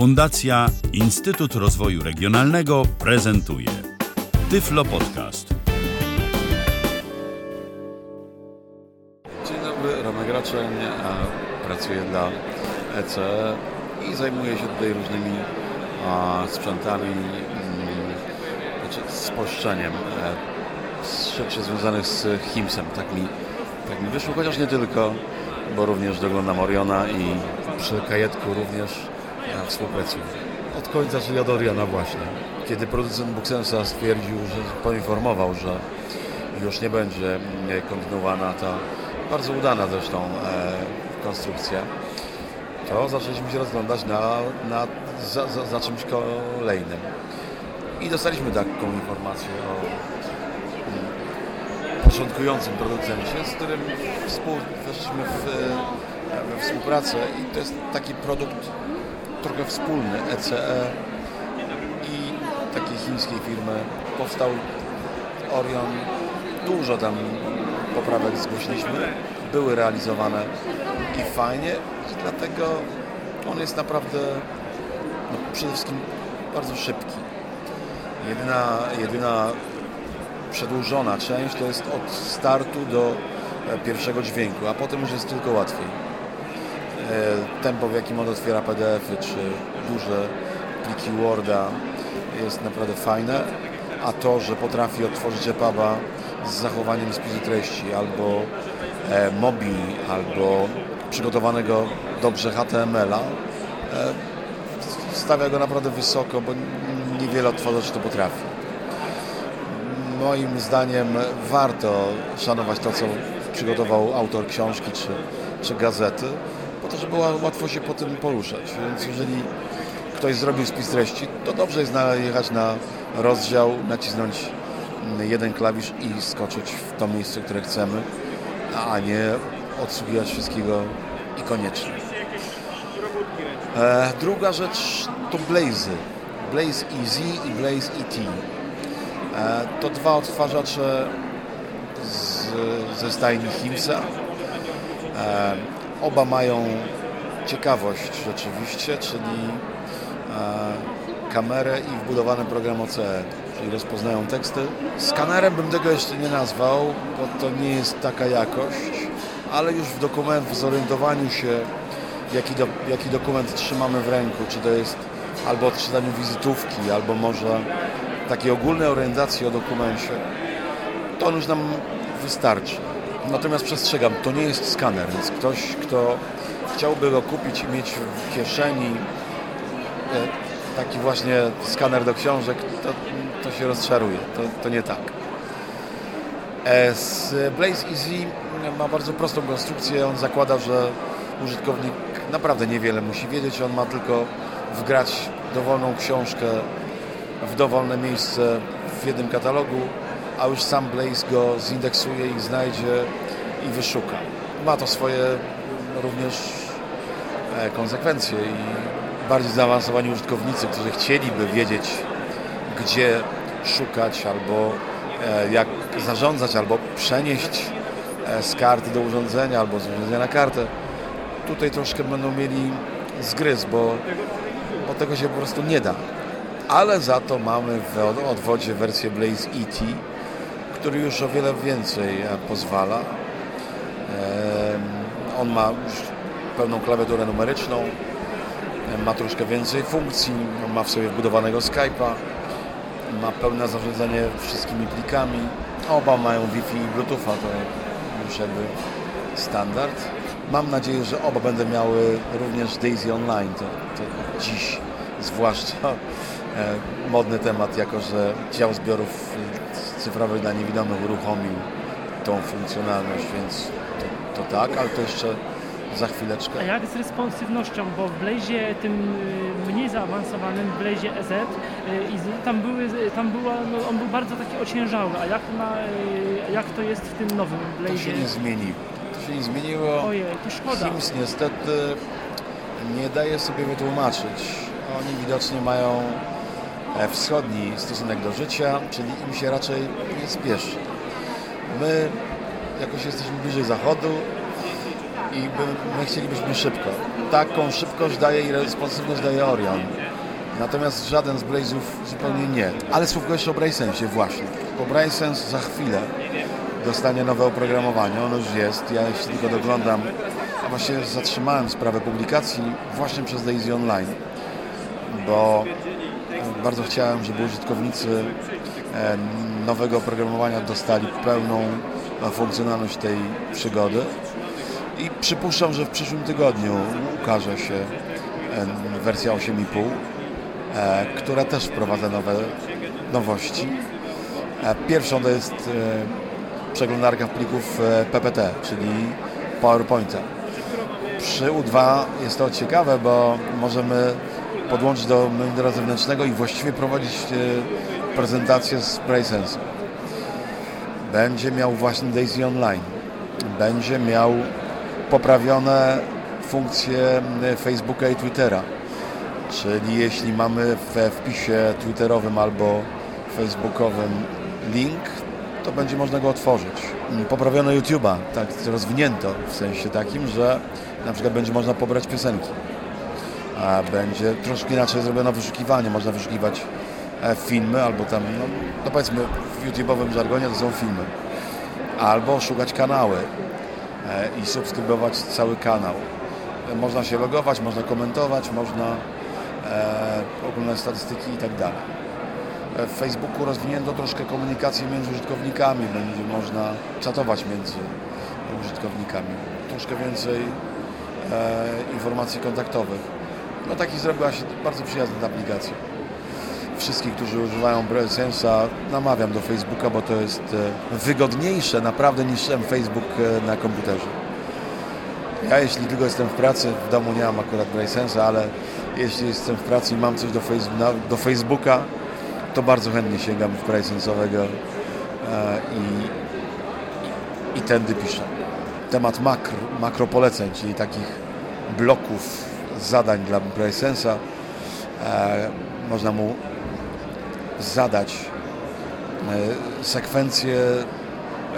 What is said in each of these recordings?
Fundacja Instytut Rozwoju Regionalnego prezentuje Tyflo Podcast. Dzień dobry, Romek Raczeń, pracuję dla ECE i zajmuję się tutaj różnymi sprzętami, znaczy spolszczeniem e, rzeczy związanych z HIMSem. Tak mi, tak mi wyszło, chociaż nie tylko, bo również doglądam Oriona i przy kajetku również ja współpracuję. Od końca, Oriona właśnie. Kiedy producent Buxensa stwierdził, że poinformował, że już nie będzie mm, kontynuowana ta bardzo udana zresztą e, konstrukcja, to zaczęliśmy się rozglądać na, na, za, za, za czymś kolejnym. I dostaliśmy taką informację o mm, początkującym producencie, z którym współ, weszliśmy w, e, we współpracę i to jest taki produkt trochę wspólny ECE i takiej chińskiej firmy. Powstał Orion, dużo tam poprawek zgłosiliśmy, były realizowane i fajnie i dlatego on jest naprawdę no, przede wszystkim bardzo szybki. Jedyna, jedyna przedłużona część to jest od startu do e, pierwszego dźwięku, a potem już jest tylko łatwiej. E, tempo, w jakim on otwiera PDF-y, czy duże pliki Worda jest naprawdę fajne, a to, że potrafi otworzyć EPUBa z zachowaniem spisu treści albo e, mobi, albo przygotowanego dobrze HTML-a, e, stawia go naprawdę wysoko, bo niewiele otworzyć to potrafi. Moim zdaniem warto szanować to, co przygotował autor książki czy, czy gazety, po to, żeby łatwo się po tym poruszać. Więc jeżeli ktoś zrobił spis treści, to dobrze jest jechać na rozdział, nacisnąć jeden klawisz i skoczyć w to miejsce, które chcemy, a nie odsługiwać wszystkiego i koniecznie. E, druga rzecz to Blazy. Blaze EZ i Blaze ET. E, to dwa odtwarzacze z, ze stajni Himsa. E, oba mają ciekawość rzeczywiście, czyli e, kamerę i wbudowany program OCE, czyli rozpoznają teksty. Skanerem bym tego jeszcze nie nazwał, bo to nie jest taka jakość, ale już w dokument, w zorientowaniu się, jaki, do, jaki dokument trzymamy w ręku, czy to jest albo odczytaniu wizytówki, albo może takiej ogólnej orientacji o dokumencie, to on już nam wystarczy. Natomiast przestrzegam, to nie jest skaner, więc ktoś, kto chciałby go kupić i mieć w kieszeni e, taki właśnie skaner do książek, to, to się rozczaruje. To, to nie tak. E, z Blaze Easy ma bardzo prostą konstrukcję. On zakłada, że użytkownik naprawdę niewiele musi wiedzieć. On ma tylko wgrać dowolną książkę w dowolne miejsce w jednym katalogu, a już sam Blaze go zindeksuje i znajdzie i wyszuka. Ma to swoje również e, konsekwencje i bardziej zaawansowani użytkownicy, którzy chcieliby wiedzieć, gdzie szukać albo e, jak zarządzać, albo przenieść e, z karty do urządzenia, albo z urządzenia na kartę, tutaj troszkę będą mieli zgryz, bo, bo tego się po prostu nie da. Ale za to mamy w odwodzie wersję Blaze ET, który już o wiele więcej pozwala. On ma już pełną klawiaturę numeryczną, ma troszkę więcej funkcji, ma w sobie wbudowanego Skype'a, ma pełne zarządzanie wszystkimi plikami. Oba mają Wi-Fi i Bluetootha, to już jakby standard. Mam nadzieję, że oba będą miały również Daisy Online, to, to dziś zwłaszcza e, modny temat, jako że dział zbiorów cyfrowych dla niewidomych uruchomił tą funkcjonalność, więc to, to tak, ale to jeszcze za chwileczkę. A jak z responsywnością, bo w Blazie tym y, mniej zaawansowanym, w Blazie EZ, y, tam, były, tam była, no, on był bardzo taki ociężały, a jak, ma, y, jak to jest w tym nowym Blazie? To się nie zmieniło. To się nie zmieniło. Ojej, to szkoda. Hims niestety nie daje sobie wytłumaczyć. Oni widocznie mają wschodni stosunek do życia, czyli im się raczej nie spieszy. My jakoś jesteśmy bliżej zachodu i my chcielibyśmy szybko. taką szybkość daje i responsywność daje Orion. Natomiast żaden z Blaze'ów zupełnie nie. Ale słówko jeszcze o BraceSense właśnie. Bo BraceSense za chwilę dostanie nowe oprogramowanie. Ono już jest. Ja jeśli tylko doglądam, a właściwie zatrzymałem sprawę publikacji właśnie przez Daisy Online. Bo bardzo chciałem, żeby użytkownicy e, nowego oprogramowania dostali pełną e, funkcjonalność tej przygody. I przypuszczam, że w przyszłym tygodniu ukaże się e, wersja 8,5, która też wprowadza nowe nowości. Pierwszą to jest przeglądarka plików PPT, czyli PowerPointa. Przy U2 jest to ciekawe, bo możemy podłączyć do monitora zewnętrznego i właściwie prowadzić e, prezentację z PlaySense. Będzie miał właśnie Daisy Online. Będzie miał poprawione funkcje Facebooka i Twittera. Czyli jeśli mamy we wpisie twitterowym albo facebookowym link, to będzie można go otworzyć. Poprawiono YouTube'a, tak rozwinięto w sensie takim, że na przykład będzie można pobrać piosenki będzie troszkę inaczej zrobione wyszukiwanie. Można wyszukiwać e, filmy albo tam, no, no powiedzmy w YouTube'owym żargonie to są filmy. Albo szukać kanały e, i subskrybować cały kanał. E, można się logować, można komentować, można oglądać statystyki i tak dalej. W Facebooku rozwinięto troszkę komunikację między użytkownikami, będzie można czatować między użytkownikami. Troszkę więcej informacji kontaktowych. No taki zrobiła się bardzo przyjazna aplikacja. Wszystkich, którzy używają Sensa namawiam do Facebooka, bo to jest e, wygodniejsze naprawdę niż Facebook e, na komputerze. Ja jeśli tylko jestem w pracy, w domu nie mam akurat Sensa, ale jeśli jestem w pracy i mam coś do, do Facebooka, to bardzo chętnie sięgam w Brysensowego e, i, i, tędy piszę. Temat makro, makropoleceń, czyli takich bloków zadań dla PlaySense'a. E, można mu zadać e, sekwencję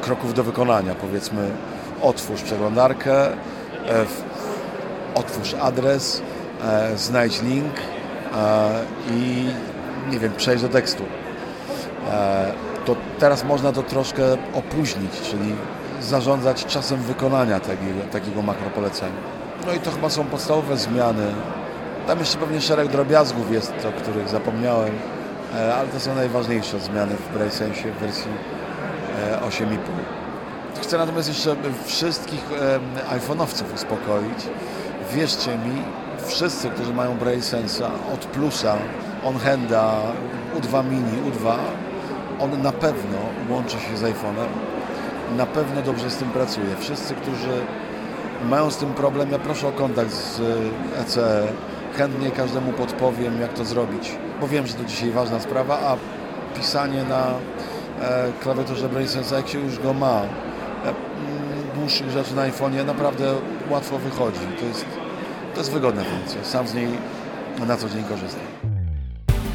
kroków do wykonania. Powiedzmy, otwórz przeglądarkę, e, otwórz adres, znajdź link i nie wiem, przejść do tekstu. To teraz można to troszkę opóźnić, czyli zarządzać czasem wykonania takiego, takiego makropolecenia. No i to chyba są podstawowe zmiany. Tam jeszcze pewnie szereg drobiazgów jest, o których zapomniałem, e, ale to są najważniejsze zmiany w BraceSense w wersji 8.5. E, Chcę natomiast jeszcze wszystkich iPhone'owców uspokoić. Wierzcie mi, wszyscy, którzy mają BraceSense'a od Plusa, OnHanda, U2 Mini, U2, on na pewno łączy się z iPhone'em, na pewno dobrze z tym pracuje. Wszyscy, którzy mają z tym problem, ja proszę o kontakt z ECE. E. Chętnie każdemu podpowiem, jak to zrobić, bo wiem, że to dzisiaj ważna sprawa, a pisanie na e, klawiaturze BrainSense, jak się już go ma, e, dłuższych rzeczy na iPhone'ie, naprawdę łatwo wychodzi. To jest, to jest wygodna funkcja. Sam z niej na co dzień korzystam.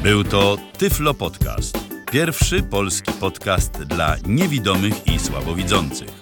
Był to Tyflo Podcast. Pierwszy polski podcast dla niewidomych i słabowidzących.